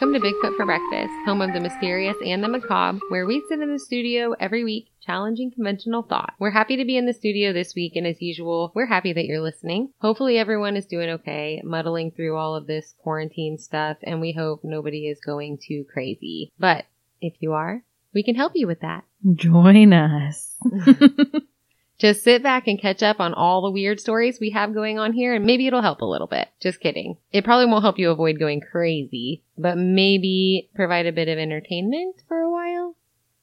welcome to Bigfoot for Breakfast, home of the mysterious and the macabre, where we sit in the studio every week challenging conventional thought. We're happy to be in the studio this week, and as usual, we're happy that you're listening. Hopefully, everyone is doing okay, muddling through all of this quarantine stuff, and we hope nobody is going too crazy. But if you are, we can help you with that. Join us. Just sit back and catch up on all the weird stories we have going on here, and maybe it'll help a little bit. Just kidding. It probably won't help you avoid going crazy, but maybe provide a bit of entertainment for a while.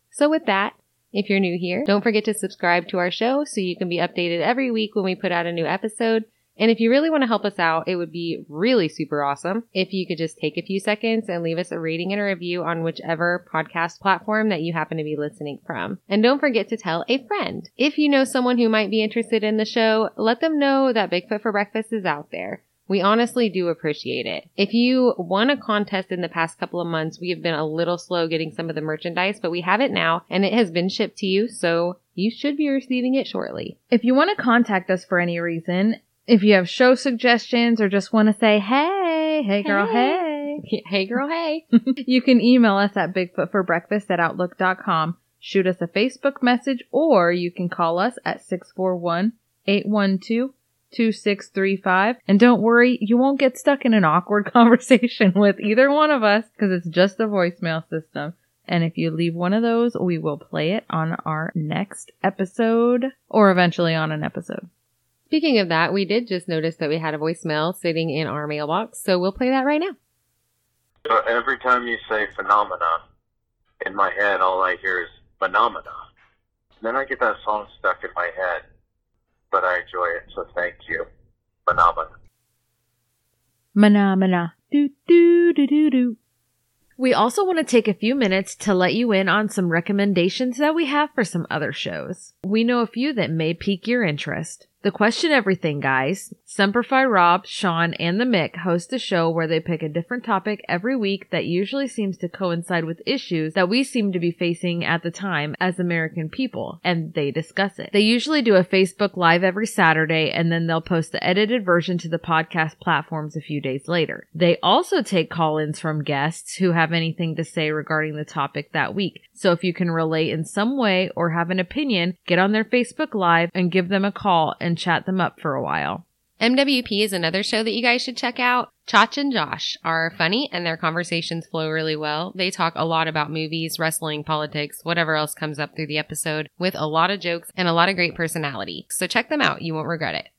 So with that, if you're new here, don't forget to subscribe to our show so you can be updated every week when we put out a new episode. And if you really want to help us out, it would be really super awesome if you could just take a few seconds and leave us a rating and a review on whichever podcast platform that you happen to be listening from. And don't forget to tell a friend. If you know someone who might be interested in the show, let them know that Bigfoot for Breakfast is out there. We honestly do appreciate it. If you won a contest in the past couple of months, we have been a little slow getting some of the merchandise, but we have it now and it has been shipped to you, so you should be receiving it shortly. If you want to contact us for any reason, if you have show suggestions or just want to say, hey, hey girl, hey, Hey girl, hey. you can email us at bigfootforbreakfast at outlook.com, shoot us a Facebook message, or you can call us at 641 812 2635. And don't worry, you won't get stuck in an awkward conversation with either one of us because it's just a voicemail system. And if you leave one of those, we will play it on our next episode or eventually on an episode. Speaking of that, we did just notice that we had a voicemail sitting in our mailbox, so we'll play that right now. So every time you say phenomena, in my head, all I hear is phenomena. Then I get that song stuck in my head, but I enjoy it, so thank you. Phenomena. Mana mana. Do do do do do. We also want to take a few minutes to let you in on some recommendations that we have for some other shows. We know a few that may pique your interest. The Question Everything guys, Semperfi Rob, Sean, and the Mick host a show where they pick a different topic every week that usually seems to coincide with issues that we seem to be facing at the time as American people, and they discuss it. They usually do a Facebook Live every Saturday, and then they'll post the edited version to the podcast platforms a few days later. They also take call-ins from guests who have anything to say regarding the topic that week. So if you can relate in some way or have an opinion, get on their Facebook Live and give them a call and chat them up for a while. MWP is another show that you guys should check out. Chach and Josh are funny and their conversations flow really well. They talk a lot about movies, wrestling, politics, whatever else comes up through the episode with a lot of jokes and a lot of great personality. So check them out. You won't regret it.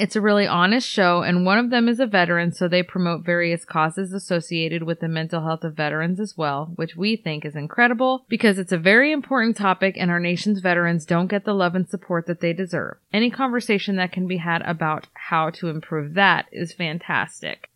It's a really honest show, and one of them is a veteran, so they promote various causes associated with the mental health of veterans as well, which we think is incredible because it's a very important topic and our nation's veterans don't get the love and support that they deserve. Any conversation that can be had about how to improve that is fantastic.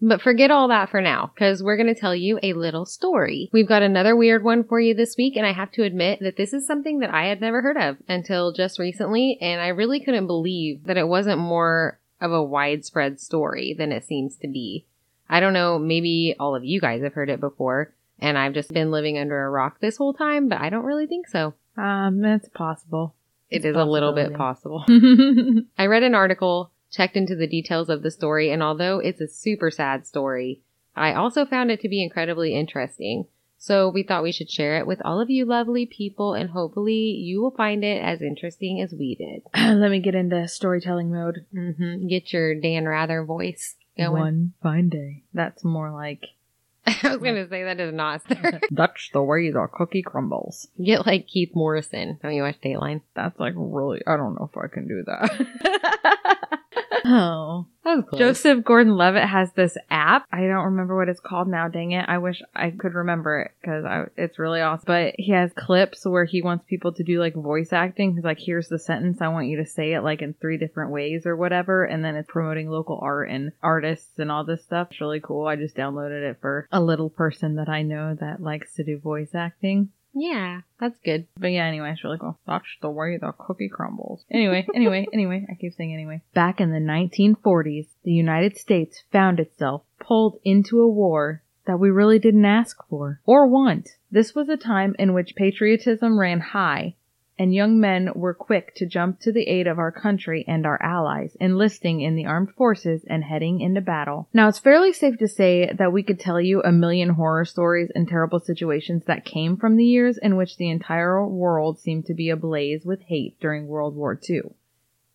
But forget all that for now, because we're going to tell you a little story. We've got another weird one for you this week, and I have to admit that this is something that I had never heard of until just recently, and I really couldn't believe that it wasn't more of a widespread story than it seems to be. I don't know, maybe all of you guys have heard it before, and I've just been living under a rock this whole time, but I don't really think so. Um, that's possible. It It's is a little bit possible. I read an article, checked into the details of the story, and although it's a super sad story, I also found it to be incredibly interesting. So we thought we should share it with all of you lovely people, and hopefully you will find it as interesting as we did. Let me get into storytelling mode. hmm Get your Dan Rather voice going. One fine day. That's more like I was gonna say that is not that's the way the cookie crumbles. Get like Keith Morrison. Don't you watch Dateline? That's like really. I don't know if I can do that. Oh, That was close. Joseph Gordon Levitt has this app. I don't remember what it's called now. Dang it. I wish I could remember it because it's really awesome. But he has clips where he wants people to do like voice acting. He's like, here's the sentence. I want you to say it like in three different ways or whatever. And then it's promoting local art and artists and all this stuff. It's really cool. I just downloaded it for a little person that I know that likes to do voice acting. Yeah, that's good. But yeah, anyway, it's really cool. That's the way the cookie crumbles. Anyway, anyway, anyway, I keep saying anyway. Back in the 1940s, the United States found itself pulled into a war that we really didn't ask for or want. This was a time in which patriotism ran high and young men were quick to jump to the aid of our country and our allies, enlisting in the armed forces and heading into battle. Now, it's fairly safe to say that we could tell you a million horror stories and terrible situations that came from the years in which the entire world seemed to be ablaze with hate during World War II.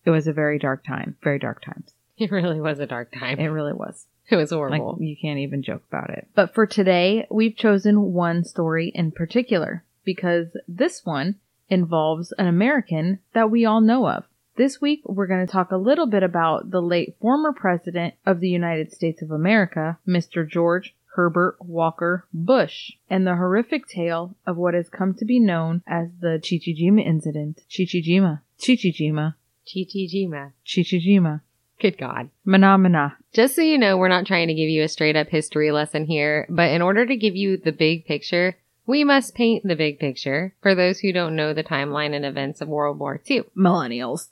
It was a very dark time, very dark times. It really was a dark time. It really was. It was Like, horrible. you can't even joke about it. But for today, we've chosen one story in particular because this one involves an American that we all know of. This week, we're going to talk a little bit about the late former president of the United States of America, Mr. George Herbert Walker Bush, and the horrific tale of what has come to be known as the Chichijima incident. Chichijima. Chichijima. Chichijima. Chichijima. Good God. Manamana. Just so you know, we're not trying to give you a straight up history lesson here, but in order to give you the big picture, we must paint the big picture for those who don't know the timeline and events of World War II. Millennials.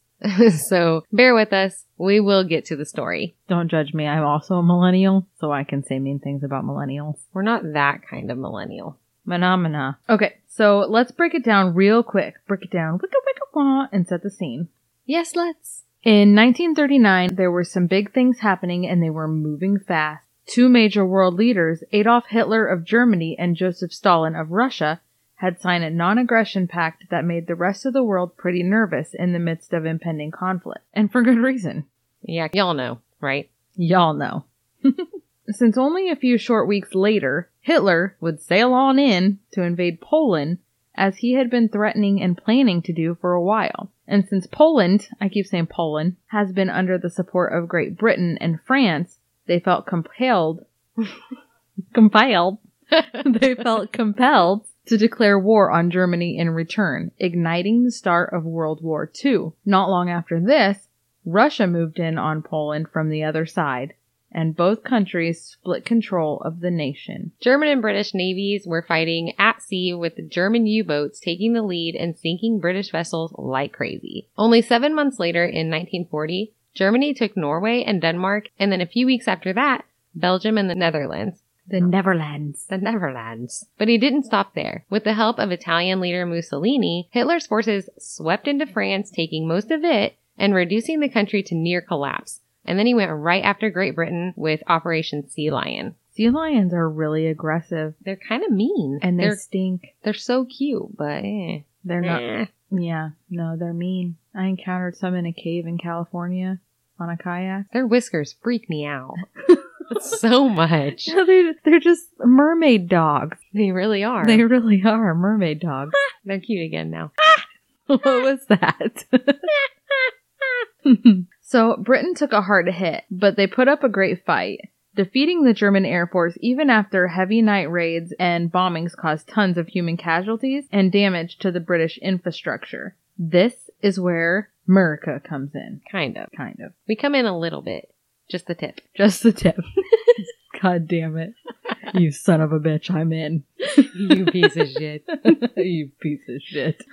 so bear with us. We will get to the story. Don't judge me. I'm also a millennial, so I can say mean things about millennials. We're not that kind of millennial. Phenomena. Okay, so let's break it down real quick. Break it down, wicka wicka wah, and set the scene. Yes, let's. In 1939, there were some big things happening and they were moving fast. Two major world leaders, Adolf Hitler of Germany and Joseph Stalin of Russia, had signed a non-aggression pact that made the rest of the world pretty nervous in the midst of impending conflict. And for good reason. Yeah, y'all know, right? Y'all know. Since only a few short weeks later, Hitler would sail on in to invade Poland as he had been threatening and planning to do for a while. And since Poland, I keep saying Poland, has been under the support of Great Britain and France, they felt compelled, compelled, they felt compelled to declare war on Germany in return, igniting the start of World War II. Not long after this, Russia moved in on Poland from the other side, and both countries split control of the nation. German and British navies were fighting at sea with German U-boats taking the lead and sinking British vessels like crazy. Only seven months later in 1940, Germany took Norway and Denmark, and then a few weeks after that, Belgium and the Netherlands. The Netherlands. The Netherlands. But he didn't stop there. With the help of Italian leader Mussolini, Hitler's forces swept into France, taking most of it and reducing the country to near collapse. And then he went right after Great Britain with Operation Sea Lion. Sea lions are really aggressive They're kind of mean. and they they're stink. they're so cute, but eh. They're not. Eh. Yeah, no, they're mean. I encountered some in a cave in California on a kayak. Their whiskers freak me out so much. No, they're, they're just mermaid dogs. They really are. They really are mermaid dogs. They're cute again now. what was that? so Britain took a hard hit, but they put up a great fight. Defeating the German Air Force even after heavy night raids and bombings caused tons of human casualties and damage to the British infrastructure. This is where America comes in. Kind of. Kind of. We come in a little bit. Just the tip. Just the tip. God damn it. You son of a bitch, I'm in. you piece of shit. you piece of shit.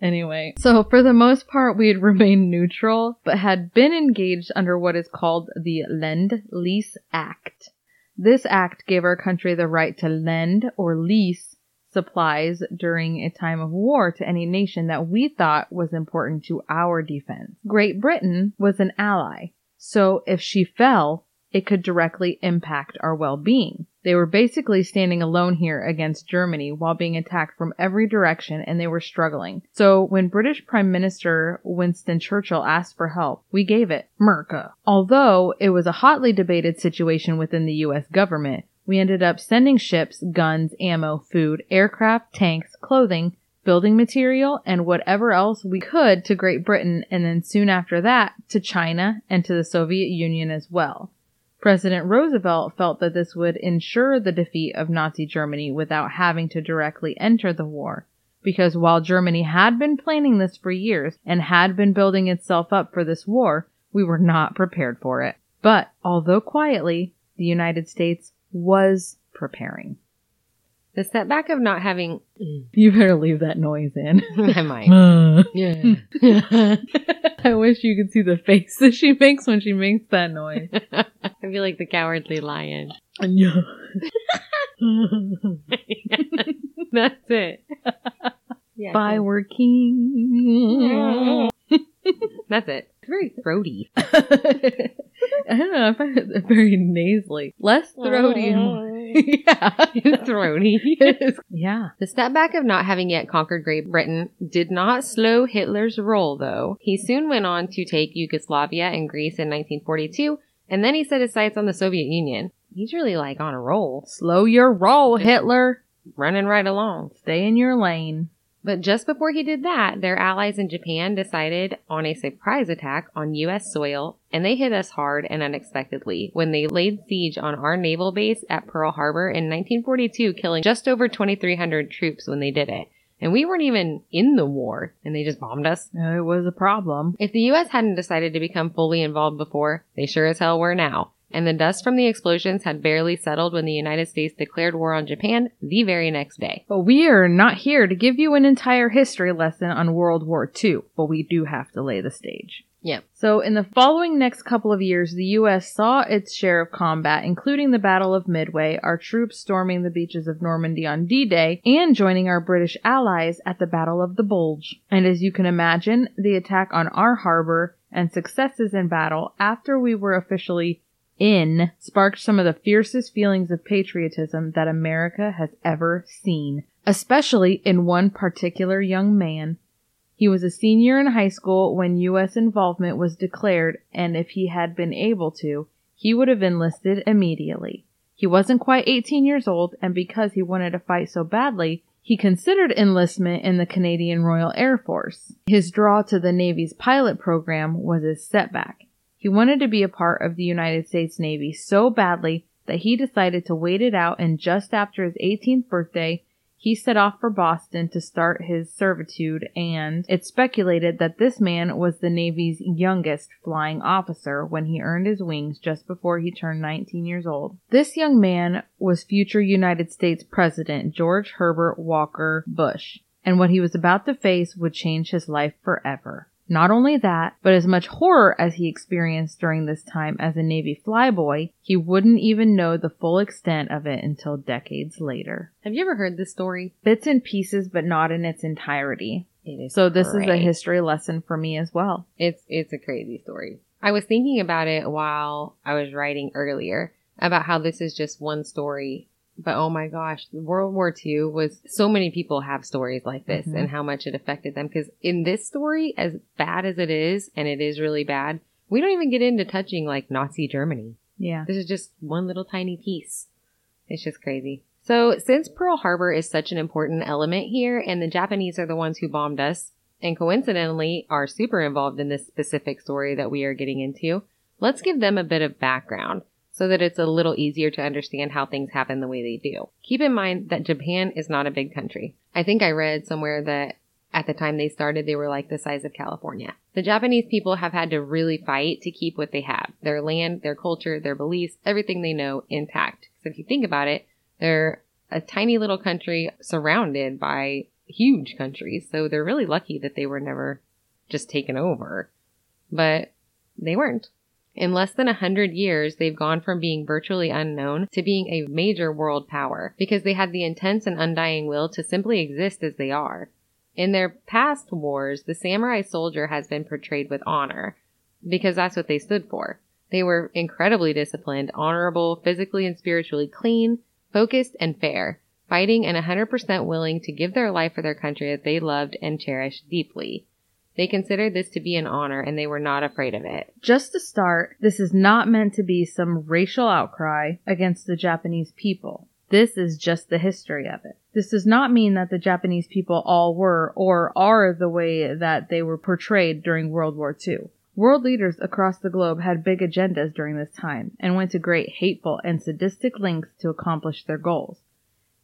anyway, so for the most part, we had remained neutral, but had been engaged under what is called the Lend Lease Act. This act gave our country the right to lend or lease supplies during a time of war to any nation that we thought was important to our defense. Great Britain was an ally, so if she fell, it could directly impact our well-being. They were basically standing alone here against Germany while being attacked from every direction and they were struggling. So when British Prime Minister Winston Churchill asked for help, we gave it. Merca. Although it was a hotly debated situation within the US government, we ended up sending ships, guns, ammo, food, aircraft, tanks, clothing, building material, and whatever else we could to Great Britain, and then soon after that to China and to the Soviet Union as well. President Roosevelt felt that this would ensure the defeat of Nazi Germany without having to directly enter the war. Because while Germany had been planning this for years and had been building itself up for this war, we were not prepared for it. But although quietly, the United States was preparing. The setback of not having. You better leave that noise in. I might. Yeah. I wish you could see the face that she makes when she makes that noise. I feel like the cowardly lion. Yeah. That's it. Yeah. Bye, we're. That's it. Very throaty. I don't know. I find it very nasally. Less throaty. yeah. throaty. yeah. The step back of not having yet conquered Great Britain did not slow Hitler's roll, though. He soon went on to take Yugoslavia and Greece in 1942, and then he set his sights on the Soviet Union. He's really like on a roll, Slow your roll, Hitler. running right along. Stay in your lane. But just before he did that, their allies in Japan decided on a surprise attack on U.S. soil, and they hit us hard and unexpectedly when they laid siege on our naval base at Pearl Harbor in 1942, killing just over 2,300 troops when they did it. And we weren't even in the war, and they just bombed us. It was a problem. If the U.S. hadn't decided to become fully involved before, they sure as hell were now. And the dust from the explosions had barely settled when the United States declared war on Japan the very next day. But we are not here to give you an entire history lesson on World War II, but we do have to lay the stage. Yep. So, in the following next couple of years, the U.S. saw its share of combat, including the Battle of Midway, our troops storming the beaches of Normandy on D Day, and joining our British allies at the Battle of the Bulge. And as you can imagine, the attack on our harbor and successes in battle after we were officially in sparked some of the fiercest feelings of patriotism that America has ever seen, especially in one particular young man. He was a senior in high school when U.S. involvement was declared, and if he had been able to, he would have enlisted immediately. He wasn't quite 18 years old, and because he wanted to fight so badly, he considered enlistment in the Canadian Royal Air Force. His draw to the Navy's pilot program was his setback. He wanted to be a part of the United States Navy so badly that he decided to wait it out and just after his 18th birthday, he set off for Boston to start his servitude and it's speculated that this man was the Navy's youngest flying officer when he earned his wings just before he turned 19 years old. This young man was future United States President George Herbert Walker Bush, and what he was about to face would change his life forever. Not only that, but as much horror as he experienced during this time as a Navy flyboy, he wouldn't even know the full extent of it until decades later. Have you ever heard this story? Bits and pieces, but not in its entirety. It is So this is a history lesson for me as well. It's it's a crazy story. I was thinking about it while I was writing earlier about how this is just one story. But oh my gosh, World War II was so many people have stories like this Mhm. and how much it affected them. Because in this story, as bad as it is, and it is really bad, we don't even get into touching like Nazi Germany. Yeah. This is just one little tiny piece. It's just crazy. So, since Pearl Harbor is such an important element here, and the Japanese are the ones who bombed us, and coincidentally are super involved in this specific story that we are getting into, let's give them a bit of background so that it's a little easier to understand how things happen the way they do. Keep in mind that Japan is not a big country. I think I read somewhere that at the time they started, they were like the size of California. The Japanese people have had to really fight to keep what they have their land, their culture, their beliefs, everything they know intact. So if you think about it, they're a tiny little country surrounded by huge countries. So they're really lucky that they were never just taken over. But they weren't. In less than a hundred years, they've gone from being virtually unknown to being a major world power because they had the intense and undying will to simply exist as they are. In their past wars, the samurai soldier has been portrayed with honor because that's what they stood for. They were incredibly disciplined, honorable, physically and spiritually clean, focused, and fair, fighting and 100% willing to give their life for their country that they loved and cherished deeply. They considered this to be an honor and they were not afraid of it. Just to start, this is not meant to be some racial outcry against the Japanese people. This is just the history of it. This does not mean that the Japanese people all were or are the way that they were portrayed during World War II. World leaders across the globe had big agendas during this time and went to great hateful and sadistic lengths to accomplish their goals.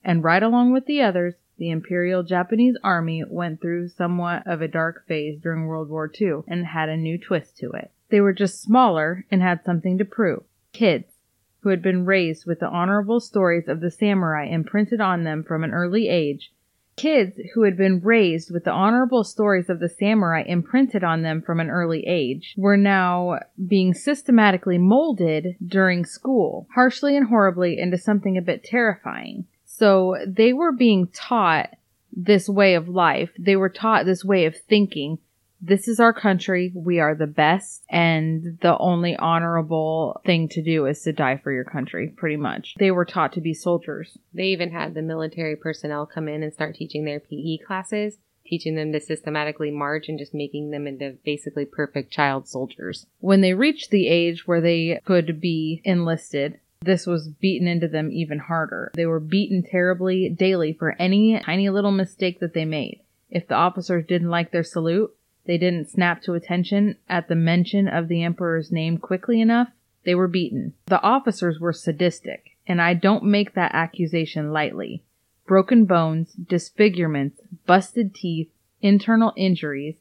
And right along with the others, the Imperial Japanese Army went through somewhat of a dark phase during World War II and had a new twist to it. They were just smaller and had something to prove. Kids who had been raised with the honorable stories of the samurai imprinted on them from an early age. Kids who had been raised with the honorable stories of the samurai imprinted on them from an early age were now being systematically molded during school, harshly and horribly into something a bit terrifying. So they were being taught this way of life. They were taught this way of thinking. This is our country. We are the best. And the only honorable thing to do is to die for your country, pretty much. They were taught to be soldiers. They even had the military personnel come in and start teaching their PE classes, teaching them to systematically march and just making them into basically perfect child soldiers. When they reached the age where they could be enlisted, this was beaten into them even harder. They were beaten terribly daily for any tiny little mistake that they made. If the officers didn't like their salute, they didn't snap to attention at the mention of the emperor's name quickly enough, they were beaten. The officers were sadistic, and I don't make that accusation lightly. Broken bones, disfigurements, busted teeth, internal injuries,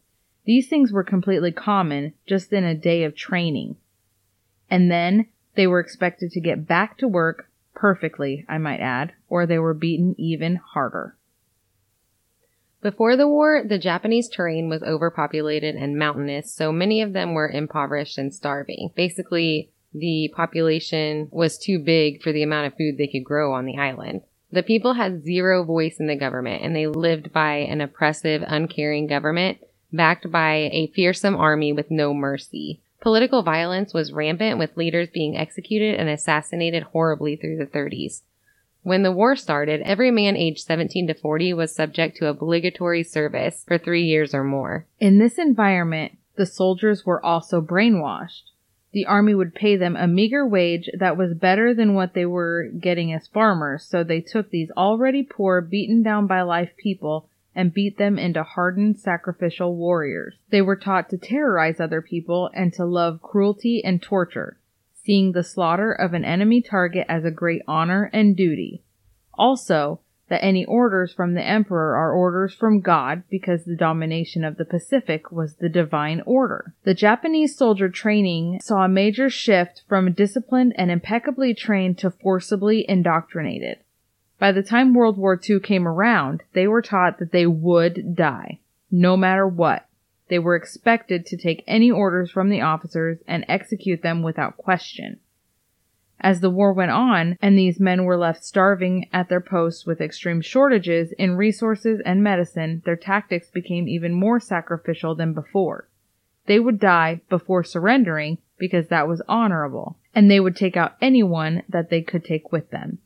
these things were completely common just in a day of training. And then they were expected to get back to work perfectly, I might add, or they were beaten even harder. Before the war, the Japanese terrain was overpopulated and mountainous, so many of them were impoverished and starving. Basically, the population was too big for the amount of food they could grow on the island. The people had zero voice in the government, and they lived by an oppressive, uncaring government backed by a fearsome army with no mercy. Political violence was rampant with leaders being executed and assassinated horribly through the 30s. When the war started, every man aged 17 to 40 was subject to obligatory service for three years or more. In this environment, the soldiers were also brainwashed. The army would pay them a meager wage that was better than what they were getting as farmers, so they took these already poor, beaten down by life people and beat them into hardened sacrificial warriors. They were taught to terrorize other people and to love cruelty and torture, seeing the slaughter of an enemy target as a great honor and duty. Also, that any orders from the emperor are orders from God because the domination of the Pacific was the divine order. The Japanese soldier training saw a major shift from disciplined and impeccably trained to forcibly indoctrinated. By the time World War II came around, they were taught that they would die, no matter what. They were expected to take any orders from the officers and execute them without question. As the war went on, and these men were left starving at their posts with extreme shortages in resources and medicine, their tactics became even more sacrificial than before. They would die before surrendering because that was honorable, and they would take out anyone that they could take with them.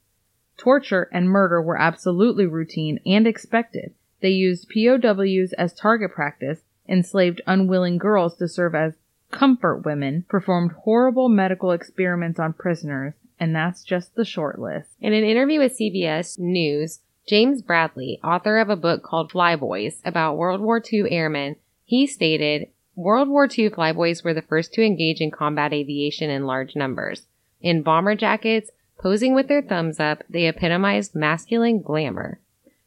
Torture and murder were absolutely routine and expected. They used POWs as target practice, enslaved unwilling girls to serve as comfort women, performed horrible medical experiments on prisoners, and that's just the short list. In an interview with CBS News, James Bradley, author of a book called Flyboys about World War II airmen, he stated, World War II flyboys were the first to engage in combat aviation in large numbers. In bomber jackets, Posing with their thumbs up, they epitomized masculine glamour.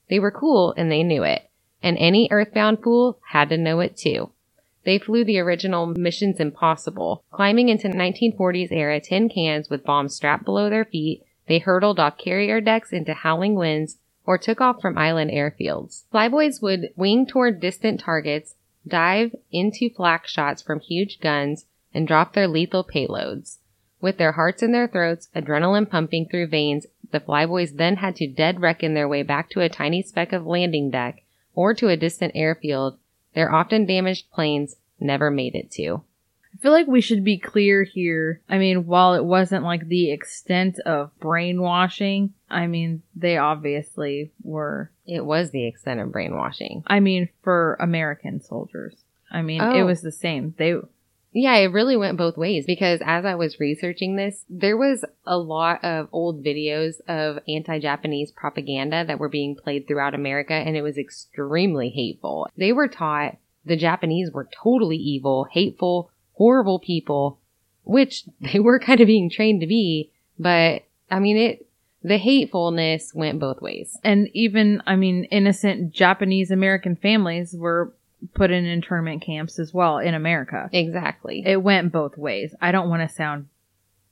They were cool and they knew it, and any earthbound fool had to know it too. They flew the original Missions Impossible, climbing into 1940s era tin cans with bombs strapped below their feet. They hurtled off carrier decks into howling winds or took off from island airfields. Flyboys would wing toward distant targets, dive into flak shots from huge guns, and drop their lethal payloads. With their hearts in their throats, adrenaline pumping through veins, the flyboys then had to dead reckon their way back to a tiny speck of landing deck or to a distant airfield their often damaged planes never made it to. I feel like we should be clear here. I mean, while it wasn't like the extent of brainwashing, I mean, they obviously were. It was the extent of brainwashing. I mean, for American soldiers. I mean, Oh. it was the same. They Yeah, it really went both ways because as I was researching this, there was a lot of old videos of anti Japanese propaganda that were being played throughout America, and it was extremely hateful. They were taught the Japanese were totally evil, hateful, horrible people, which they were kind of being trained to be, but I mean, it, the hatefulness went both ways. And even, I mean, innocent Japanese American families were put in internment camps as well in America. Exactly. It went both ways. I don't want to sound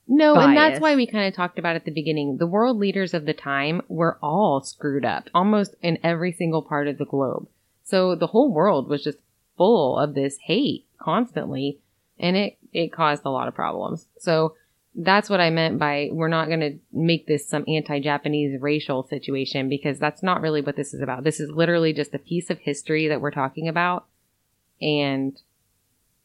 No, and that's why we kind of talked about at the beginning. The world leaders of the time were all screwed up, almost in every single part of the globe. So the whole world was just full of this hate constantly, and it it caused a lot of problems. So that's what I meant by we're not going to make this some anti-Japanese racial situation because that's not really what this is about. This is literally just a piece of history that we're talking about, and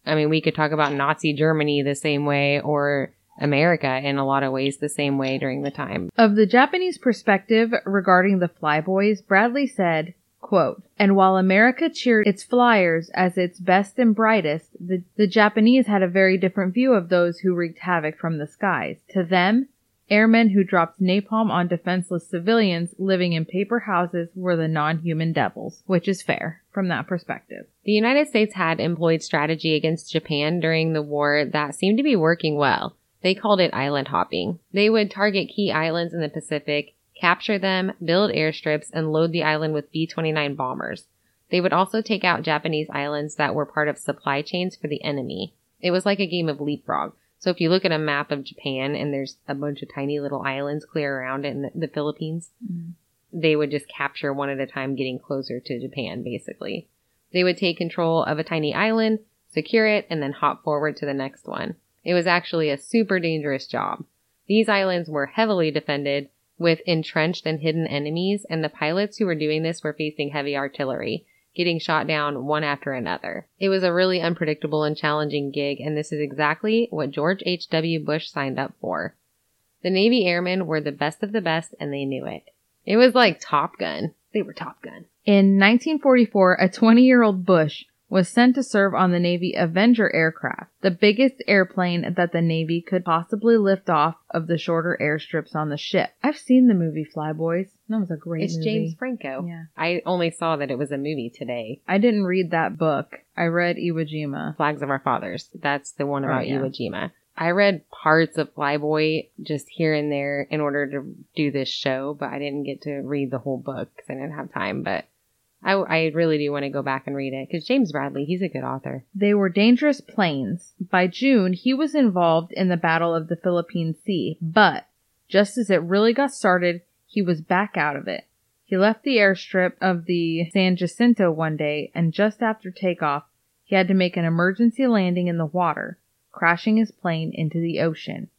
I mean, we could talk about Nazi Germany the same way or America in a lot of ways the same way during the time. Of the Japanese perspective regarding the Flyboys, Bradley said, quote, And while America cheered its flyers as its best and brightest, the, the Japanese had a very different view of those who wreaked havoc from the skies. To them, airmen who dropped napalm on defenseless civilians living in paper houses were the non-human devils, which is fair from that perspective. The United States had employed strategy against Japan during the war that seemed to be working well. They called it island hopping. They would target key islands in the Pacific, capture them, build airstrips, and load the island with B 29 bombers. They would also take out Japanese islands that were part of supply chains for the enemy. It was like a game of leapfrog. So if you look at a map of Japan and there's a bunch of tiny little islands clear around it in the, the Philippines, mm-hmm. they would just capture one at a time, getting closer to Japan, basically. They would take control of a tiny island, secure it, and then hop forward to the next one. It was actually a super dangerous job. These islands were heavily defended with entrenched and hidden enemies, and the pilots who were doing this were facing heavy artillery, getting shot down one after another. It was a really unpredictable and challenging gig, and this is exactly what George H.W. Bush signed up for. The Navy airmen were the best of the best, and they knew it. It was like Top Gun. They were Top Gun. In 1944, a 20 year old Bush was sent to serve on the Navy Avenger aircraft, the biggest airplane that the Navy could possibly lift off of the shorter airstrips on the ship. I've seen the movie Flyboys. That was a great It's movie. James Franco. Yeah. I only saw that it was a movie today. I didn't read that book. I read Iwo Jima. Flags of Our Fathers. That's the one Oh, about yeah. Iwo Jima. I read parts of Flyboy just here and there in order to do this show, but I didn't get to read the whole book because I didn't have time. But I, I really do want to go back and read it because James Bradley, he's a good author. They were dangerous planes. By June, he was involved in the Battle of the Philippine Sea, but just as it really got started, he was back out of it. He left the airstrip of the San Jacinto one day, and just after takeoff, he had to make an emergency landing in the water, crashing his plane into the ocean.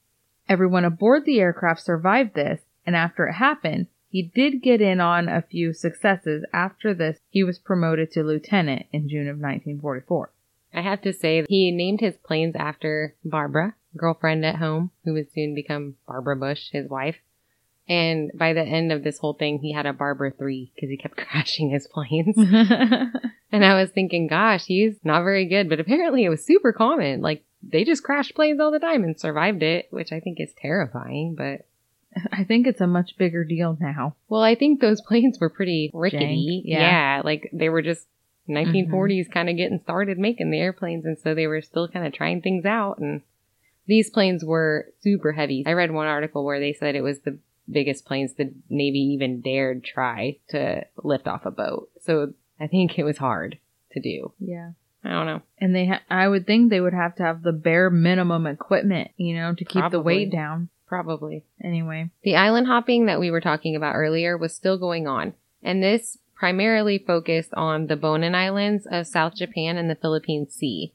Everyone aboard the aircraft survived this, and after it happened, he did get in on a few successes. After this, he was promoted to lieutenant in June of 1944. I have to say, he named his planes after Barbara, girlfriend at home, who would soon become Barbara Bush, his wife. And by the end of this whole thing, he had a Barbara 3 because he kept crashing his planes. And I was thinking, gosh, he's not very good, but apparently it was super common. Like they just crashed planes all the time and survived it, which I think is terrifying. But I think it's a much bigger deal now. well, I think those planes were pretty rickety. Jank, yeah. like they were just 1940s kind of getting started making the airplanes, and so they were still kind of trying things out. And these planes were super heavy. I read one article where they said it was the biggest planes the Navy even dared try to lift off a boat. So I think it was hard to do. Yeah. I don't know. And they, ha- I would think they would have to have the bare minimum equipment, you know, to keep the weight down. Probably. Anyway, The island hopping that we were talking about earlier was still going on, and this primarily focused on the Bonin Islands of South Japan and the Philippine Sea.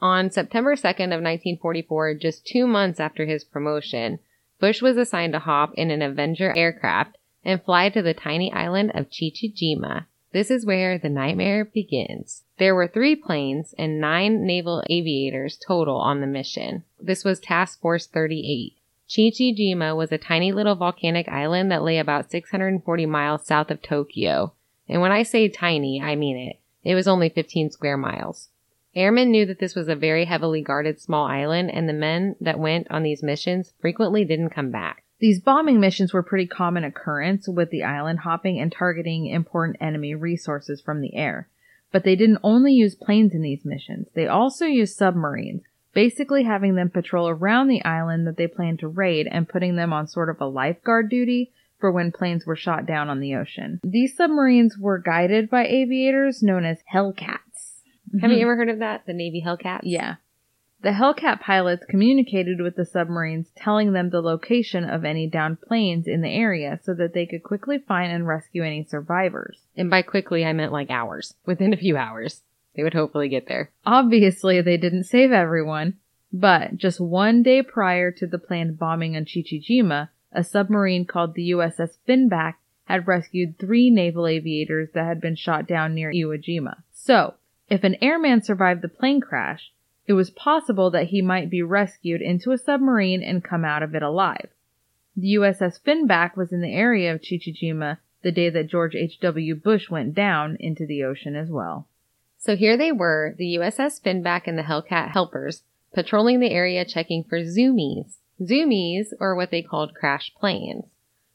On September 2nd of 1944, just two months after his promotion, Bush was assigned to hop in an Avenger aircraft and fly to the tiny island of Chichijima. This is where the nightmare begins. There were three planes and nine naval aviators total on the mission. This was Task Force 38. Chichijima was a tiny little volcanic island that lay about 640 miles south of Tokyo. And when I say tiny, I mean it. It was only 15 square miles. Airmen knew that this was a very heavily guarded small island, and the men that went on these missions frequently didn't come back. These bombing missions were pretty common occurrence with the island hopping and targeting important enemy resources from the air. But they didn't only use planes in these missions, they also used submarines, basically having them patrol around the island that they planned to raid and putting them on sort of a lifeguard duty for when planes were shot down on the ocean. These submarines were guided by aviators known as Hellcats. Have mm-hmm. you ever heard of that? The Navy Hellcats? Yeah. The Hellcat pilots communicated with the submarines, telling them the location of any downed planes in the area so that they could quickly find and rescue any survivors. And by quickly, I meant like hours. Within a few hours, they would hopefully get there. Obviously, they didn't save everyone, but just one day prior to the planned bombing on Chichijima, a submarine called the USS Finback had rescued three naval aviators that had been shot down near Iwo Jima. So, if an airman survived the plane crash, it was possible that he might be rescued into a submarine and come out of it alive. The USS Finback was in the area of Chichijima the day that George H.W. Bush went down into the ocean as well. So here they were, the USS Finback and the Hellcat helpers, patrolling the area checking for zoomies. Zoomies, or what they called crash planes.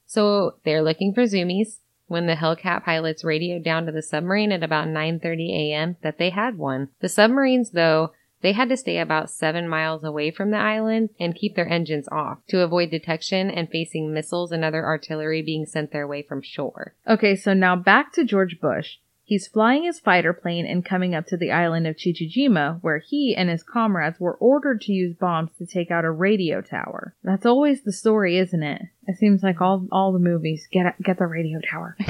So they're looking for zoomies when the Hellcat pilots radioed down to the submarine at about 9:30 a.m. that they had one. The submarines though they had to stay about seven miles away from the island and keep their engines off to avoid detection and facing missiles and other artillery being sent their way from shore. Okay, so now back to George Bush. He's flying his fighter plane and coming up to the island of Chichijima, where he and his comrades were ordered to use bombs to take out a radio tower. That's always the story, isn't it? It seems like all all the movies get get the radio tower.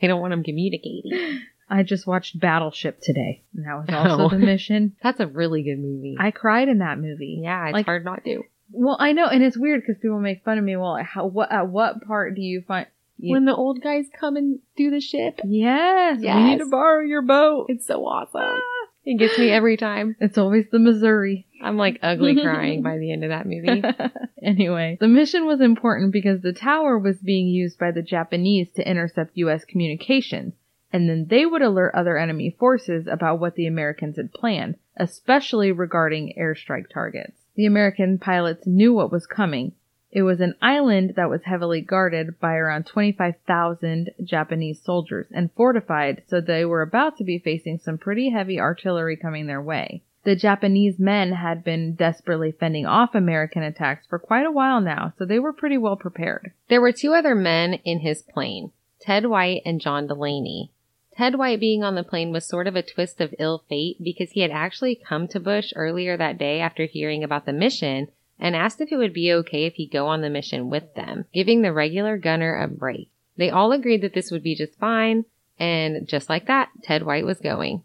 they don't want them communicating. I just watched Battleship today, and that was oh. also Oh. the mission. That's a really good movie. I cried in that movie. yeah, it's like- hard not to. Well, I know, and it's weird because people make fun of me. Well, how what at what part do you find? When the old guys come and do the ship, yes, we need to borrow your boat. it's so awesome. Ah. It gets me every time. It's always the Missouri. I'm like ugly crying by the end of that movie. anyway, the mission was important because the tower was being used by the Japanese to intercept U.S. communications, and then they would alert other enemy forces about what the Americans had planned, especially regarding airstrike targets. The American pilots knew what was coming. It was an island that was heavily guarded by around 25,000 Japanese soldiers and fortified, so they were about to be facing some pretty heavy artillery coming their way. The Japanese men had been desperately fending off American attacks for quite a while now, so they were pretty well prepared. There were two other men in his plane, Ted White and John Delaney. Ted White being on the plane was sort of a twist of ill fate because he had actually come to Bush earlier that day after hearing about the mission and asked if it would be okay if he go on the mission with them, giving the regular gunner a break. They all agreed that this would be just fine, and just like that, Ted White was going.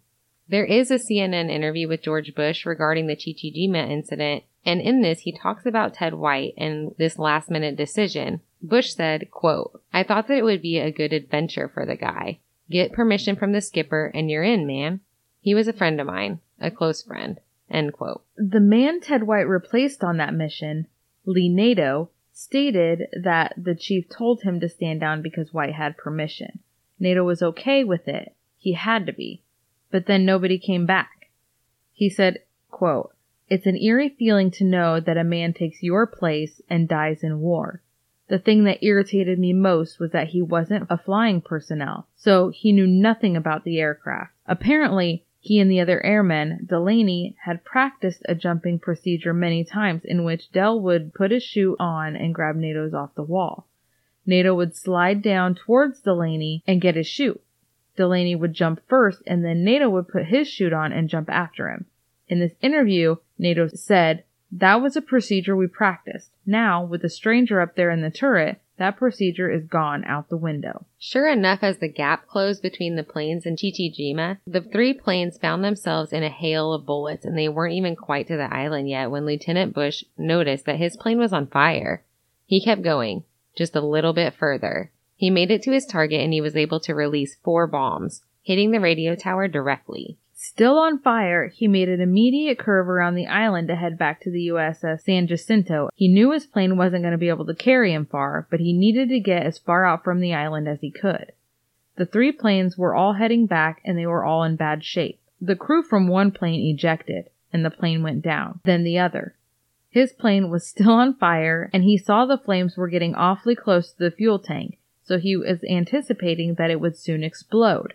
There is a CNN interview with George Bush regarding the Chichijima incident, and in this he talks about Ted White and this last minute decision. Bush said, quote, I thought that it would be a good adventure for the guy. Get permission from the skipper and you're in, man. He was a friend of mine, a close friend. End quote. The man Ted White replaced on that mission, Lee Nadeau, stated that the chief told him to stand down because White had permission. Nadeau was okay with it. He had to be. But then nobody came back. He said, quote, It's an eerie feeling to know that a man takes your place and dies in war. The thing that irritated me most was that he wasn't a flying personnel, so he knew nothing about the aircraft. Apparently, he and the other airmen, Delaney, had practiced a jumping procedure many times in which Dell would put his shoe on and grab Nadeau's off the wall. Nadeau would slide down towards Delaney and get his shoe. Delaney would jump first and then Nadeau would put his shoe on and jump after him. In this interview, Nadeau said, that was a procedure we practiced. Now, with a stranger up there in the turret, that procedure is gone out the window. Sure enough, as the gap closed between the planes and Chichijima, the three planes found themselves in a hail of bullets and they weren't even quite to the island yet when Lieutenant Bush noticed that his plane was on fire. He kept going, just a little bit further. He made it to his target and he was able to release four bombs, hitting the radio tower directly. Still on fire, he made an immediate curve around the island to head back to the USS San Jacinto. He knew his plane wasn't going to be able to carry him far, but he needed to get as far out from the island as he could. The three planes were all heading back and they were all in bad shape. The crew from one plane ejected, and the plane went down. Then the other. His plane was still on fire, and he saw the flames were getting awfully close to the fuel tank, so he was anticipating that it would soon explode.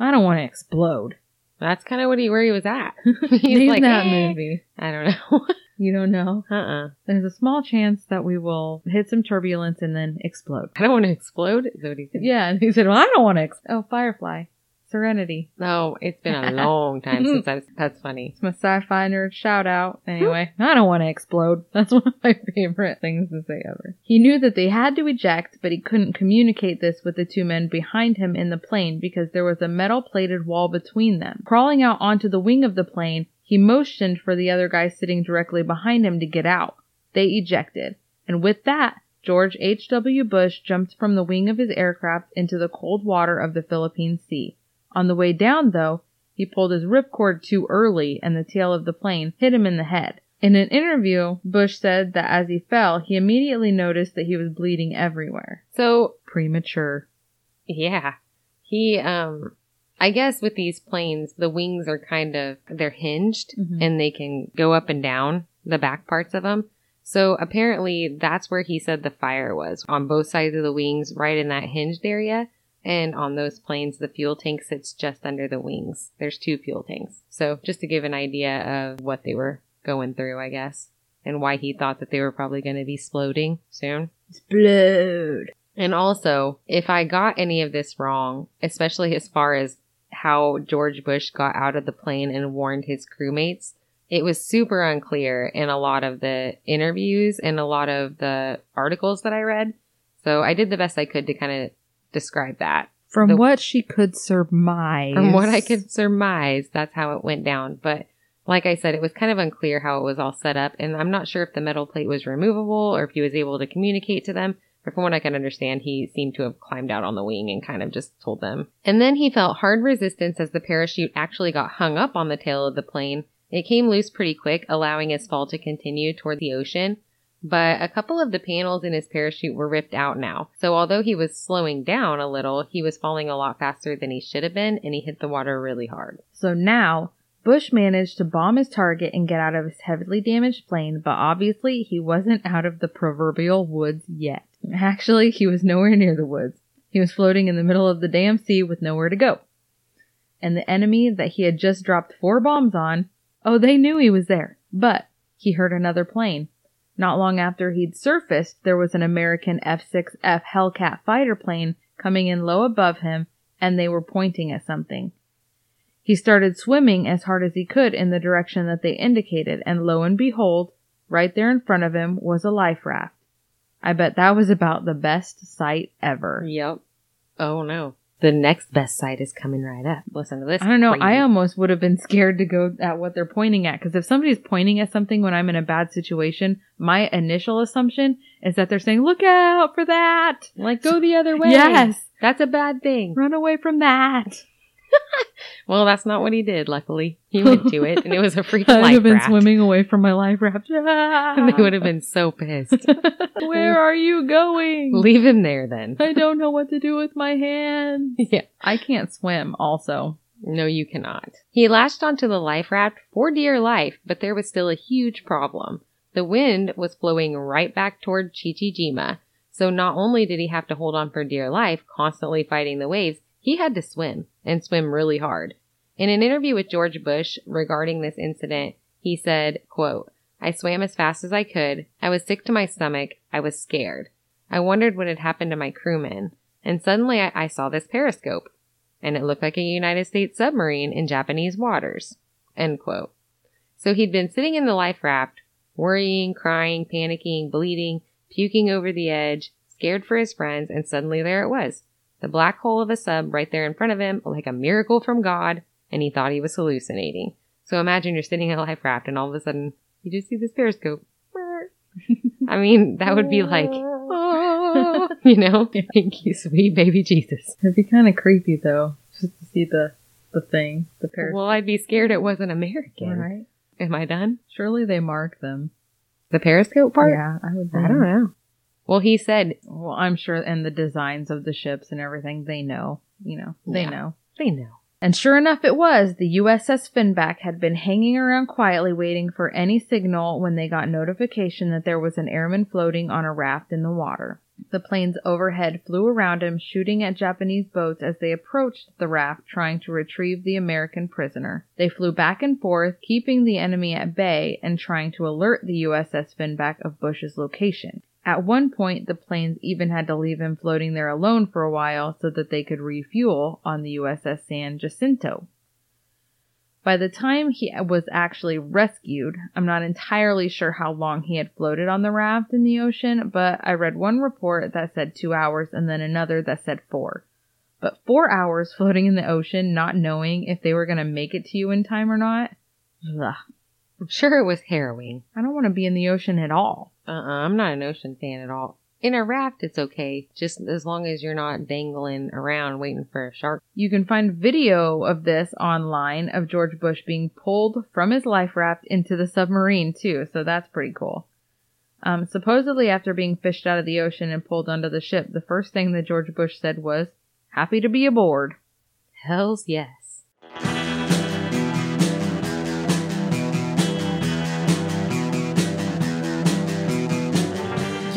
I don't want to explode. That's kind of what he where he was at. He's like, that "Eh." movie. I don't know. You don't know? uh uh There's a small chance that we will hit some turbulence and then explode. I don't want to explode. Is that what he said? Yeah, and he said, "Well, I don't want to." Ex- oh, Firefly, Serenity. No, it's been a long time since I've. That's funny. It's my sci-fi nerd shout out. Anyway, I don't want to explode. That's one of my favorite things to say ever. He knew that they had to eject, but he couldn't communicate this with the two men behind him in the plane because there was a metal-plated wall between them. Crawling out onto the wing of the plane, he motioned for the other guy sitting directly behind him to get out. They ejected, and with that, George H.W. Bush jumped from the wing of his aircraft into the cold water of the Philippine Sea. On the way down, though, he pulled his ripcord too early and the tail of the plane hit him in the head. In an interview, Bush said that as he fell, he immediately noticed that he was bleeding everywhere. So Premature. yeah, he um, I guess with these planes, the wings are kind of they're hinged Mhm. and they can go up and down the back parts of them. So apparently that's where he said the fire was on both sides of the wings, right in that hinged area. And on those planes, the fuel tank sits just under the wings. There's two fuel tanks. So just to give an idea of what they were going through, I guess, and why he thought that they were probably going to be exploding soon. Explode. And also, if I got any of this wrong, especially as far as how George Bush got out of the plane and warned his crewmates, it was super unclear in a lot of the interviews and a lot of the articles that I read. So I did the best I could to kind of describe that. From The- what she could surmise. From what I could surmise, that's how it went down. But like I said, it was kind of unclear how it was all set up, and I'm not sure if the metal plate was removable or if he was able to communicate to them. But from what I can understand, he seemed to have climbed out on the wing and kind of just told them. And then he felt hard resistance as the parachute actually got hung up on the tail of the plane. It came loose pretty quick, allowing his fall to continue toward the ocean. But a couple of the panels in his parachute were ripped out now. So although he was slowing down a little, he was falling a lot faster than he should have been, and he hit the water really hard. So now, Bush managed to bomb his target and get out of his heavily damaged plane, but obviously he wasn't out of the proverbial woods yet. Actually, he was nowhere near the woods. He was floating in the middle of the damn sea with nowhere to go. And the enemy that he had just dropped four bombs on, oh, they knew he was there. But he heard another plane. Not long after he'd surfaced, there was an American F-6F Hellcat fighter plane coming in low above him, and they were pointing at something. He started swimming as hard as he could in the direction that they indicated, and lo and behold, right there in front of him was a life raft. I bet that was about the best sight ever. Yep. Oh no. The next best sight is coming right up. Listen to this. I don't know. I almost would have been scared to go at what they're pointing at because if somebody's pointing at something when I'm in a bad situation, my initial assumption is that they're saying, "Look out for that!" like go the other way. Yes, That's a bad thing. run away from that. Well, that's not what he did, luckily. He went to it and it was a freaking I would have been raft. swimming away from my life raft. they would have been so pissed. Where are you going? Leave him there then. I don't know what to do with my hands. yeah. I can't swim. Also, No, you cannot. He lashed onto the life raft for dear life, but there was still a huge problem. The wind was blowing right back toward Chichijima, so not only did he have to hold on for dear life, constantly fighting the waves, he had to swim, and swim really hard. In an interview with George Bush regarding this incident, he said, quote, I swam as fast as I could. I was sick to my stomach. I was scared. I wondered what had happened to my crewmen. And suddenly I, I saw this periscope and it looked like a United States submarine in Japanese waters. End quote. So he'd been sitting in the life raft, worrying, crying, panicking, bleeding, puking over the edge, scared for his friends, and suddenly there it was. The black hole of a sub right there in front of him, like a miracle from God, and he thought he was hallucinating. So imagine you're sitting in a life raft and all of a sudden you just see this periscope. I mean, that would be like, oh, you know, thank you, sweet baby Jesus. it'd be kind of creepy though, just to see the the thing, the periscope. Well, I'd be scared it wasn't American. right? Am I done? Surely they mark them. The Periscope part? Yeah, I would. I don't know. Well, he said Well, I'm sure, and the designs of the ships and everything, they know. You know, they Yeah. know. they know. And sure enough, it was. The USS Finback had been hanging around quietly waiting for any signal when they got notification that there was an airman floating on a raft in the water. The planes overhead flew around him, shooting at Japanese boats as they approached the raft trying to retrieve the American prisoner. They flew back and forth, keeping the enemy at bay and trying to alert the USS Finback of Bush's location. At one point, the planes even had to leave him floating there alone for a while so that they could refuel on the USS San Jacinto. By the time he was actually rescued, I'm not entirely sure how long he had floated on the raft in the ocean, but I read one report that said two hours and then another that said four. But four hours floating in the ocean, not knowing if they were going to make it to you in time or not, ugh, I'm sure it was harrowing. I don't want to be in the ocean at all. Uh uh-uh, I'm not an ocean fan at all. In a raft, it's okay, just as long as you're not dangling around waiting for a shark. You can find video of this online of George Bush being pulled from his life raft into the submarine too, so that's pretty cool. Um, supposedly, after being fished out of the ocean and pulled onto the ship, the first thing that George Bush said was, "Happy to be aboard." Hells yes.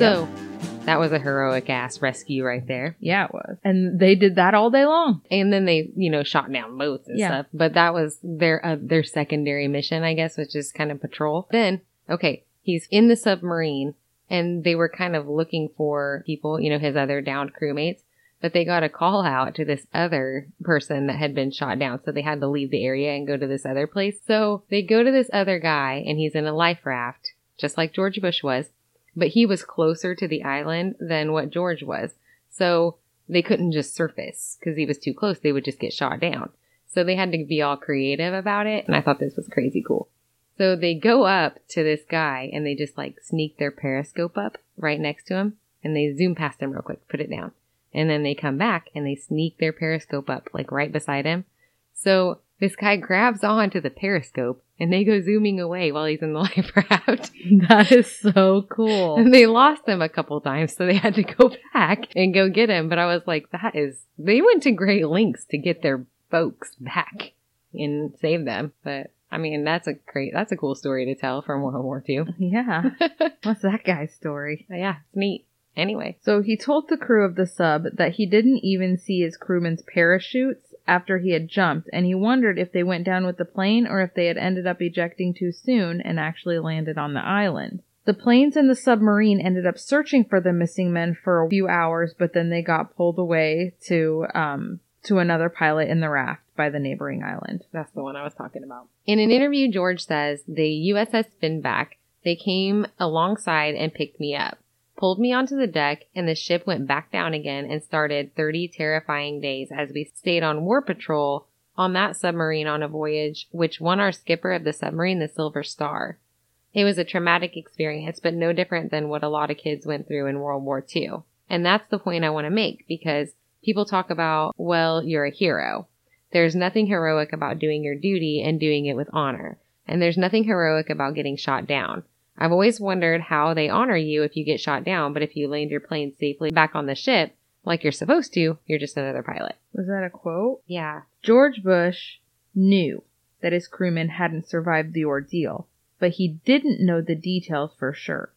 So, that was a heroic ass rescue right there. Yeah, it was. And they did that all day long. And then they, you know, shot down boats and Yeah. stuff. But that was their uh, their secondary mission, I guess, which is kind of patrol. Then, okay, he's in the submarine, and they were kind of looking for people, you know, his other downed crewmates. But they got a call out to this other person that had been shot down, so they had to leave the area and go to this other place. So they go to this other guy, and he's in a life raft, just like George Bush was but he was closer to the island than what George was. So they couldn't just surface because he was too close. They would just get shot down. So they had to be all creative about it. And I thought this was crazy cool. So they go up to this guy and they just like sneak their periscope up right next to him and they zoom past him real quick, put it down. And then they come back and they sneak their periscope up like right beside him. So this guy grabs onto the periscope and they go zooming away while he's in the life raft. That is so cool. And they lost him a couple times, so they had to go back and go get him. But I was like, that is, they went to great lengths to get their folks back and save them. But I mean, that's a great, that's a cool story to tell from World War II. yeah. What's that guy's story? Yeah, it's neat. Anyway, So he told the crew of the sub that he didn't even see his crewmen's parachutes after he had jumped, and he wondered if they went down with the plane or if they had ended up ejecting too soon and actually landed on the island. The planes and the submarine ended up searching for the missing men for a few hours, but then they got pulled away to um to another pilot in the raft by the neighboring island. that's the one I was talking about. In an interview, George says the USS Finback, they came alongside and picked me up. Pulled me onto the deck, and the ship went back down again and started 30 terrifying days as we stayed on war patrol on that submarine on a voyage which won our skipper of the submarine the Silver Star. It was a traumatic experience, but no different than what a lot of kids went through in World War II. And that's the point I want to make because people talk about, well, you're a hero. There's nothing heroic about doing your duty and doing it with honor. And there's nothing heroic about getting shot down. I've always wondered how they honor you if you get shot down, but if you land your plane safely back on the ship, like you're supposed to, you're just another pilot. Was that a quote? Yeah. George Bush knew that his crewmen hadn't survived the ordeal, but he didn't know the details for sure.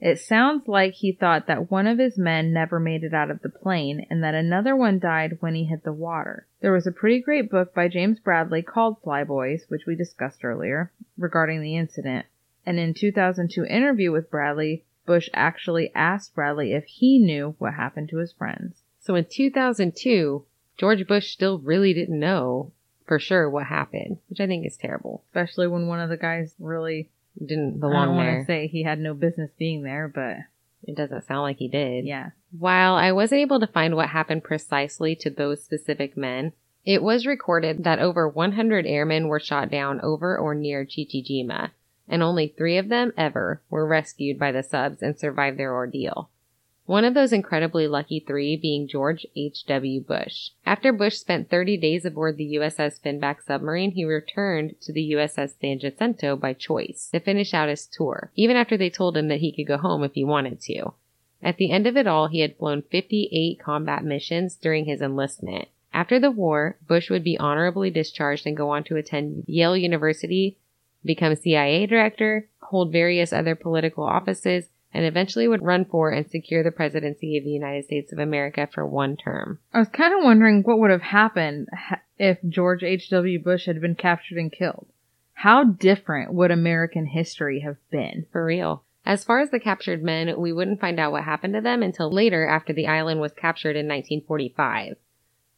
It sounds like he thought that one of his men never made it out of the plane and that another one died when he hit the water. There was a pretty great book by James Bradley called Flyboys, which we discussed earlier, regarding the incident. And in 2002 interview with Bradley, Bush actually asked Bradley if he knew what happened to his friends. So in 2002, George Bush still really didn't know for sure what happened, which I think is terrible. Especially when one of the guys really Didn't I belong don't want to say he had no business being there, but It doesn't sound like he did. Yeah. While I wasn't able to find what happened precisely to those specific men, it was recorded that over 100 airmen were shot down over or near Chichijima, and only three of them ever were rescued by the subs and survived their ordeal. One of those incredibly lucky three being George H.W. Bush. After Bush spent 30 days aboard the USS Finback submarine, he returned to the USS San Jacinto by choice to finish out his tour, even after they told him that he could go home if he wanted to. At the end of it all, he had flown 58 combat missions during his enlistment. After the war, Bush would be honorably discharged and go on to attend Yale University, become CIA director, hold various other political offices, and eventually would run for and secure the presidency of the United States of America for one term. I was kind of wondering what would have happened if George H.W. Bush had been captured and killed. How different would American history have been? For real. As far as the captured men, we wouldn't find out what happened to them until later after the island was captured in 1945.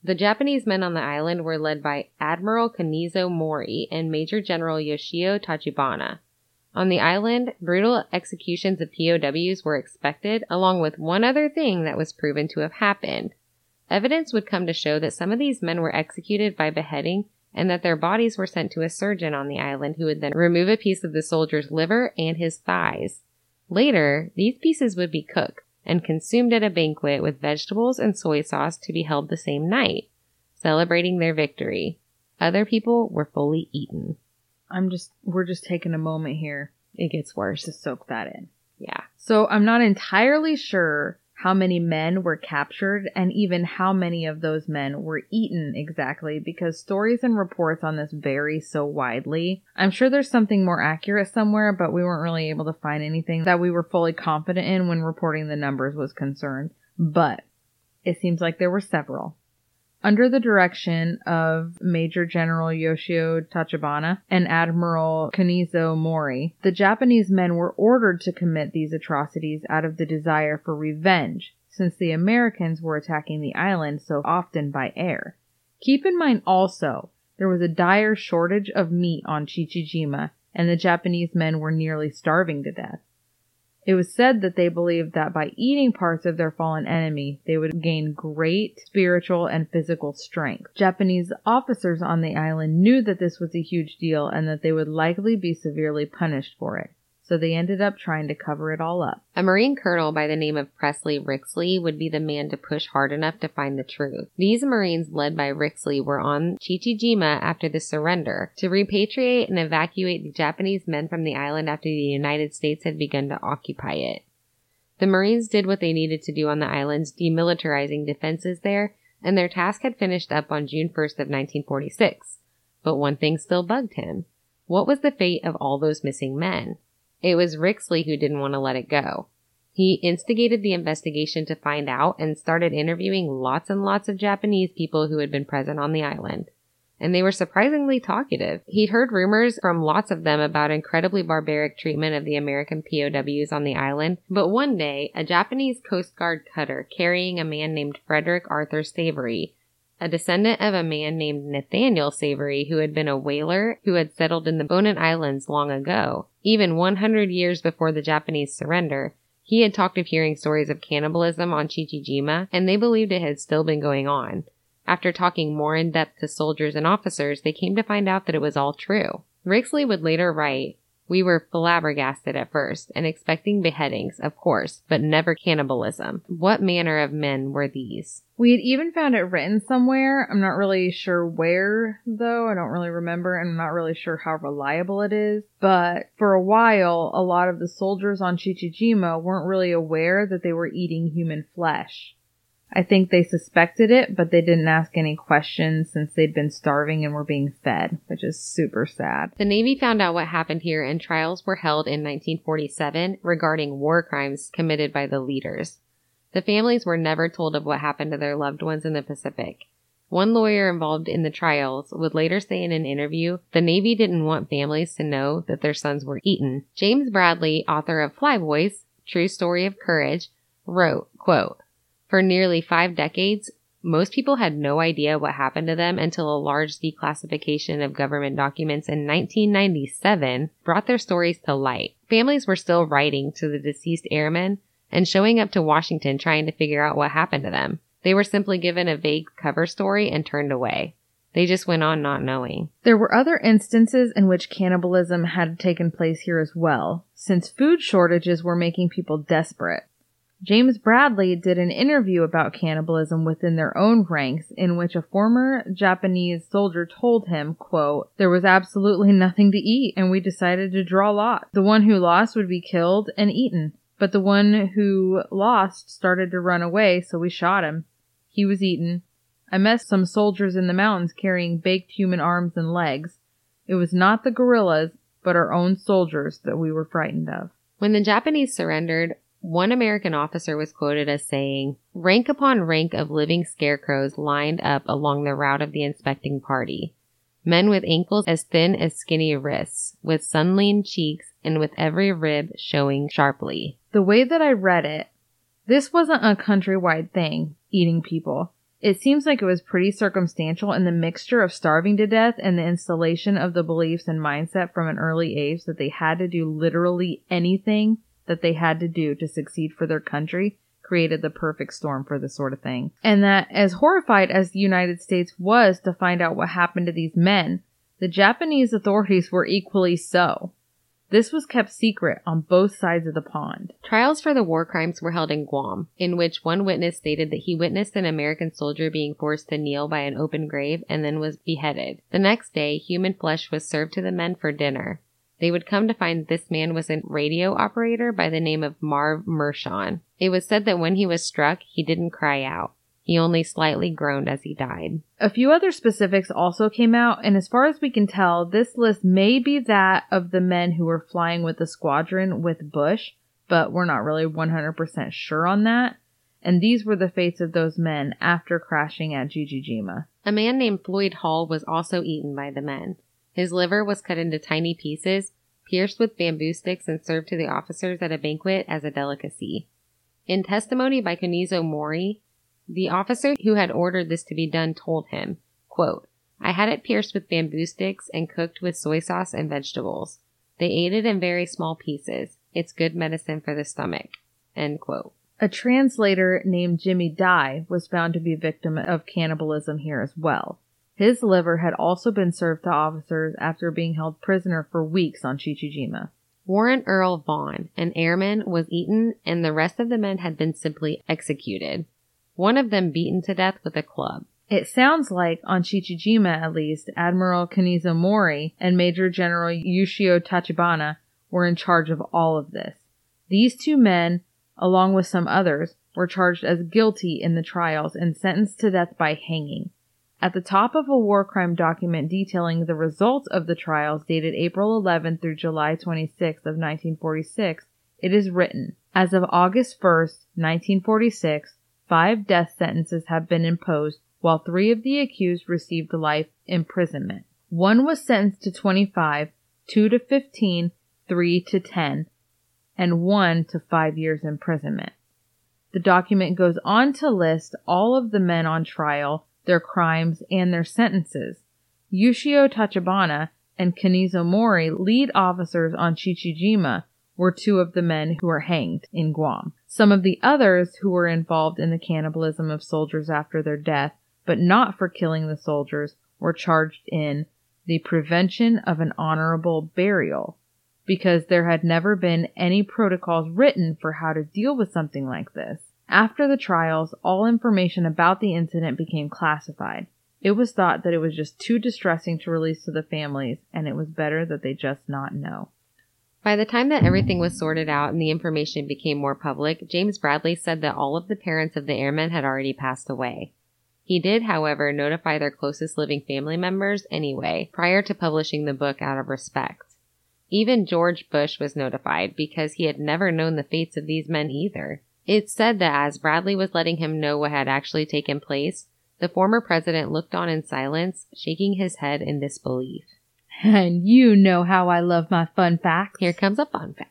The Japanese men on the island were led by Admiral Kanizo Mori and Major General Yoshio Tachibana. On the island, brutal executions of POWs were expected, along with one other thing that was proven to have happened. Evidence would come to show that some of these men were executed by beheading and that their bodies were sent to a surgeon on the island who would then remove a piece of the soldier's liver and his thighs. Later, these pieces would be cooked and consumed at a banquet with vegetables and soy sauce to be held the same night, celebrating their victory. Other people were fully eaten. I'm just, we're just taking a moment here It gets worse. to soak that in. Yeah. So I'm not entirely sure how many men were captured and even how many of those men were eaten exactly because stories and reports on this vary so widely. I'm sure there's something more accurate somewhere, but we weren't really able to find anything that we were fully confident in when reporting the numbers was concerned. But it seems like there were several. Under the direction of Major General Yoshio Tachibana and Admiral Kanizo Mori, the Japanese men were ordered to commit these atrocities out of the desire for revenge, since the Americans were attacking the island so often by air. Keep in mind also, there was a dire shortage of meat on Chichijima, and the Japanese men were nearly starving to death. It was said that they believed that by eating parts of their fallen enemy, they would gain great spiritual and physical strength. Japanese officers on the island knew that this was a huge deal and that they would likely be severely punished for it. So they ended up trying to cover it all up. A Marine colonel by the name of Presley Rixley would be the man to push hard enough to find the truth. These Marines led by Rixley were on Chichijima after the surrender to repatriate and evacuate the Japanese men from the island after the United States had begun to occupy it. The Marines did what they needed to do on the islands, demilitarizing defenses there, and their task had finished up on June 1st of 1946. But one thing still bugged him. What was the fate of all those missing men? It was Rixley who didn't want to let it go. He instigated the investigation to find out and started interviewing lots and lots of Japanese people who had been present on the island. And they were surprisingly talkative. He'd heard rumors from lots of them about incredibly barbaric treatment of the American POWs on the island, but one day, a Japanese Coast Guard cutter carrying a man named Frederick Arthur Savory a descendant of a man named Nathaniel Savory, who had been a whaler who had settled in the Bonin Islands long ago, even 100 years before the Japanese surrender. He had talked of hearing stories of cannibalism on Chichijima, and they believed it had still been going on. After talking more in depth to soldiers and officers, they came to find out that it was all true. Rixley would later write, we were flabbergasted at first and expecting beheadings, of course, but never cannibalism. What manner of men were these? We had even found it written somewhere. I'm not really sure where, though. I don't really remember, and I'm not really sure how reliable it is. But for a while, a lot of the soldiers on Chichijima weren't really aware that they were eating human flesh. I think they suspected it, but they didn't ask any questions since they'd been starving and were being fed, which is super sad. The Navy found out what happened here and trials were held in 1947 regarding war crimes committed by the leaders. The families were never told of what happened to their loved ones in the Pacific. One lawyer involved in the trials would later say in an interview the Navy didn't want families to know that their sons were eaten. James Bradley, author of Flyboys, True Story of Courage, wrote, quote, For nearly five decades, most people had no idea what happened to them until a large declassification of government documents in 1997 brought their stories to light. Families were still writing to the deceased airmen and showing up to Washington trying to figure out what happened to them. They were simply given a vague cover story and turned away. They just went on not knowing. There were other instances in which cannibalism had taken place here as well, since food shortages were making people desperate. James Bradley did an interview about cannibalism within their own ranks in which a former Japanese soldier told him, quote, there was absolutely nothing to eat and we decided to draw lots. The one who lost would be killed and eaten, but the one who lost started to run away so we shot him. He was eaten. I met some soldiers in the mountains carrying baked human arms and legs. It was not the guerrillas, but our own soldiers that we were frightened of. When the Japanese surrendered, one American officer was quoted as saying, Rank upon rank of living scarecrows lined up along the route of the inspecting party. Men with ankles as thin as skinny wrists, with sun-lean cheeks, and with every rib showing sharply. The way that I read it, this wasn't a countrywide thing, eating people. It seems like it was pretty circumstantial in the mixture of starving to death and the installation of the beliefs and mindset from an early age that they had to do literally anything that they had to do to succeed for their country created the perfect storm for this sort of thing. And that as horrified as the United States was to find out what happened to these men, the Japanese authorities were equally so. This was kept secret on both sides of the pond. Trials for the war crimes were held in Guam, in which one witness stated that he witnessed an American soldier being forced to kneel by an open grave and then was beheaded. The next day, human flesh was served to the men for dinner. They would come to find this man was a radio operator by the name of Marv Mershon. It was said that when he was struck, he didn't cry out. He only slightly groaned as he died. A few other specifics also came out, and as far as we can tell, this list may be that of the men who were flying with the squadron with Bush, but we're not really 100% sure on that. And these were the fates of those men after crashing at Chichijima. A man named Floyd Hall was also eaten by the men. His liver was cut into tiny pieces, pierced with bamboo sticks, and served to the officers at a banquet as a delicacy. In testimony by Kunizo Mori, the officer who had ordered this to be done told him, quote, I had it pierced with bamboo sticks and cooked with soy sauce and vegetables. They ate it in very small pieces. It's good medicine for the stomach. End quote. A translator named Jimmy Dye was found to be a victim of cannibalism here as well. His liver had also been served to officers after being held prisoner for weeks on Chichijima. Warren Earl Vaughn, an airman, was eaten and the rest of the men had been simply executed. One of them beaten to death with a club. It sounds like, on Chichijima at least, Admiral Kanizo Mori and Major General Yoshio Tachibana were in charge of all of this. These two men, along with some others, were charged as guilty in the trials and sentenced to death by hanging. At the top of a war crime document detailing the results of the trials dated April 11 through July 26 of 1946, it is written, as of August 1, 1946, five death sentences have been imposed while three of the accused received life imprisonment. One was sentenced to 25, two to 15, three to 10, and one to five years imprisonment. The document goes on to list all of the men on trial their crimes, and their sentences. Yoshio Tachibana and Kanizo Mori, lead officers on Chichijima, were two of the men who were hanged in Guam. Some of the others who were involved in the cannibalism of soldiers after their death, but not for killing the soldiers, were charged in the prevention of an honorable burial because there had never been any protocols written for how to deal with something like this. After the trials, all information about the incident became classified. It was thought that it was just too distressing to release to the families, and it was better that they just not know. By the time that everything was sorted out and the information became more public, James Bradley said that all of the parents of the airmen had already passed away. He did, however, notify their closest living family members anyway, prior to publishing the book out of respect. Even George Bush was notified because he had never known the fates of these men either. It's said that as Bradley was letting him know what had actually taken place, the former president looked on in silence, shaking his head in disbelief. And you know how I love my fun facts. Here comes a fun fact.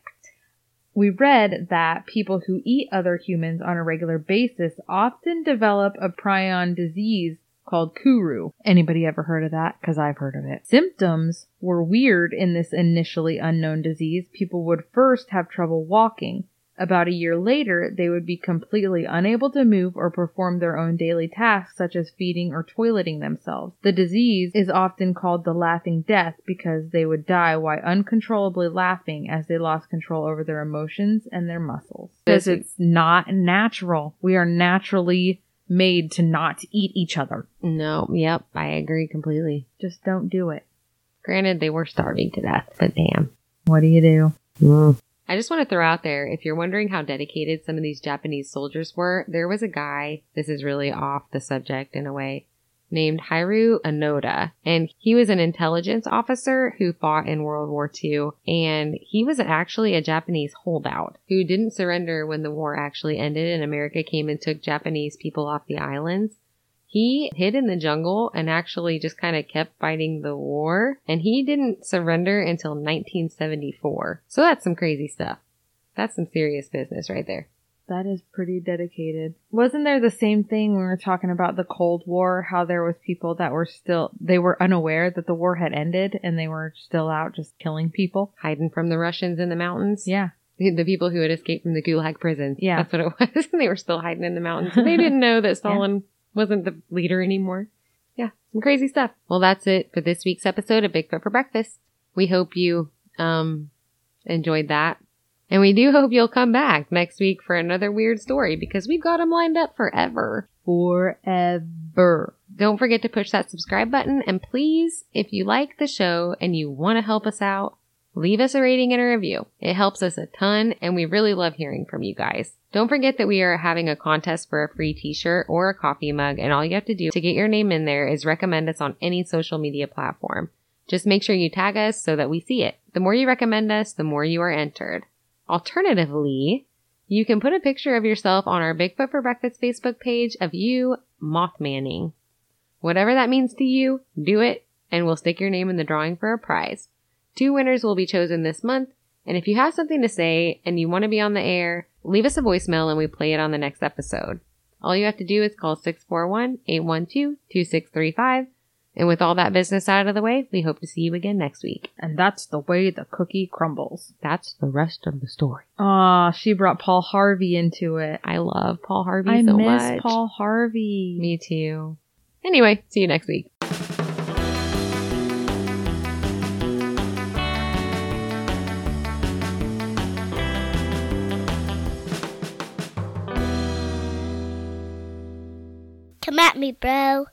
We read that people who eat other humans on a regular basis often develop a prion disease called Kuru. Anybody ever heard of that? Because I've heard of it. Symptoms were weird in this initially unknown disease. People would first have trouble walking, About a year later, they would be completely unable to move or perform their own daily tasks such as feeding or toileting themselves. The disease is often called the laughing death because they would die while uncontrollably laughing as they lost control over their emotions and their muscles. Because it's not natural. We are naturally made to not eat each other. No, yep, I agree completely. Just don't do it. Granted, they were starving to death, but damn. What do you do? Mm. I just want to throw out there if you're wondering how dedicated some of these Japanese soldiers were, there was a guy, this is really off the subject in a way, named Hiroo Onoda. And he was an intelligence officer who fought in World War II. And he was actually a Japanese holdout who didn't surrender when the war actually ended and America came and took Japanese people off the islands. He hid in the jungle and actually just kind of kept fighting the war. And he didn't surrender until 1974. So that's some crazy stuff. That's some serious business right there. That is pretty dedicated. Wasn't there the same thing when we were talking about the Cold War, how there was people that were still they were unaware that the war had ended and they were still out just killing people? Hiding from the Russians in the mountains. Yeah. The people who had escaped from the Gulag prisons. Yeah. That's what it was. they were still hiding in the mountains. They didn't know that Stalin wasn't the leader anymore. Yeah, some crazy stuff. Well, that's it for this week's episode of Bigfoot for Breakfast. We hope you um enjoyed that. And we do hope you'll come back next week for another weird story because we've got them lined up forever. Forever. Don't forget to push that subscribe button. And please, if you like the show and you want to help us out, leave us a rating and a review. It helps us a ton and we really love hearing from you guys. Don't forget that we are having a contest for a free t-shirt or a coffee mug and all you have to do to get your name in there is recommend us on any social media platform. Just make sure you tag us so that we see it. The more you recommend us, the more you are entered. Alternatively, you can put a picture of yourself on our Bigfoot for Breakfast Facebook page of you Mothmanning. Whatever that means to you, do it, and we'll stick your name in the drawing for a prize. Two winners will be chosen this month, and if you have something to say and you want to be on the air, leave us a voicemail and we play it on the next episode. All you have to do is call 641-812-2635, and with all that business out of the way, we hope to see you again next week. And that's the way the cookie crumbles. That's the rest of the story. Ah, she brought Paul Harvey into it. I love Paul Harvey I so miss much. Paul Harvey. Me too. Anyway, see you next week. Come at me, bro.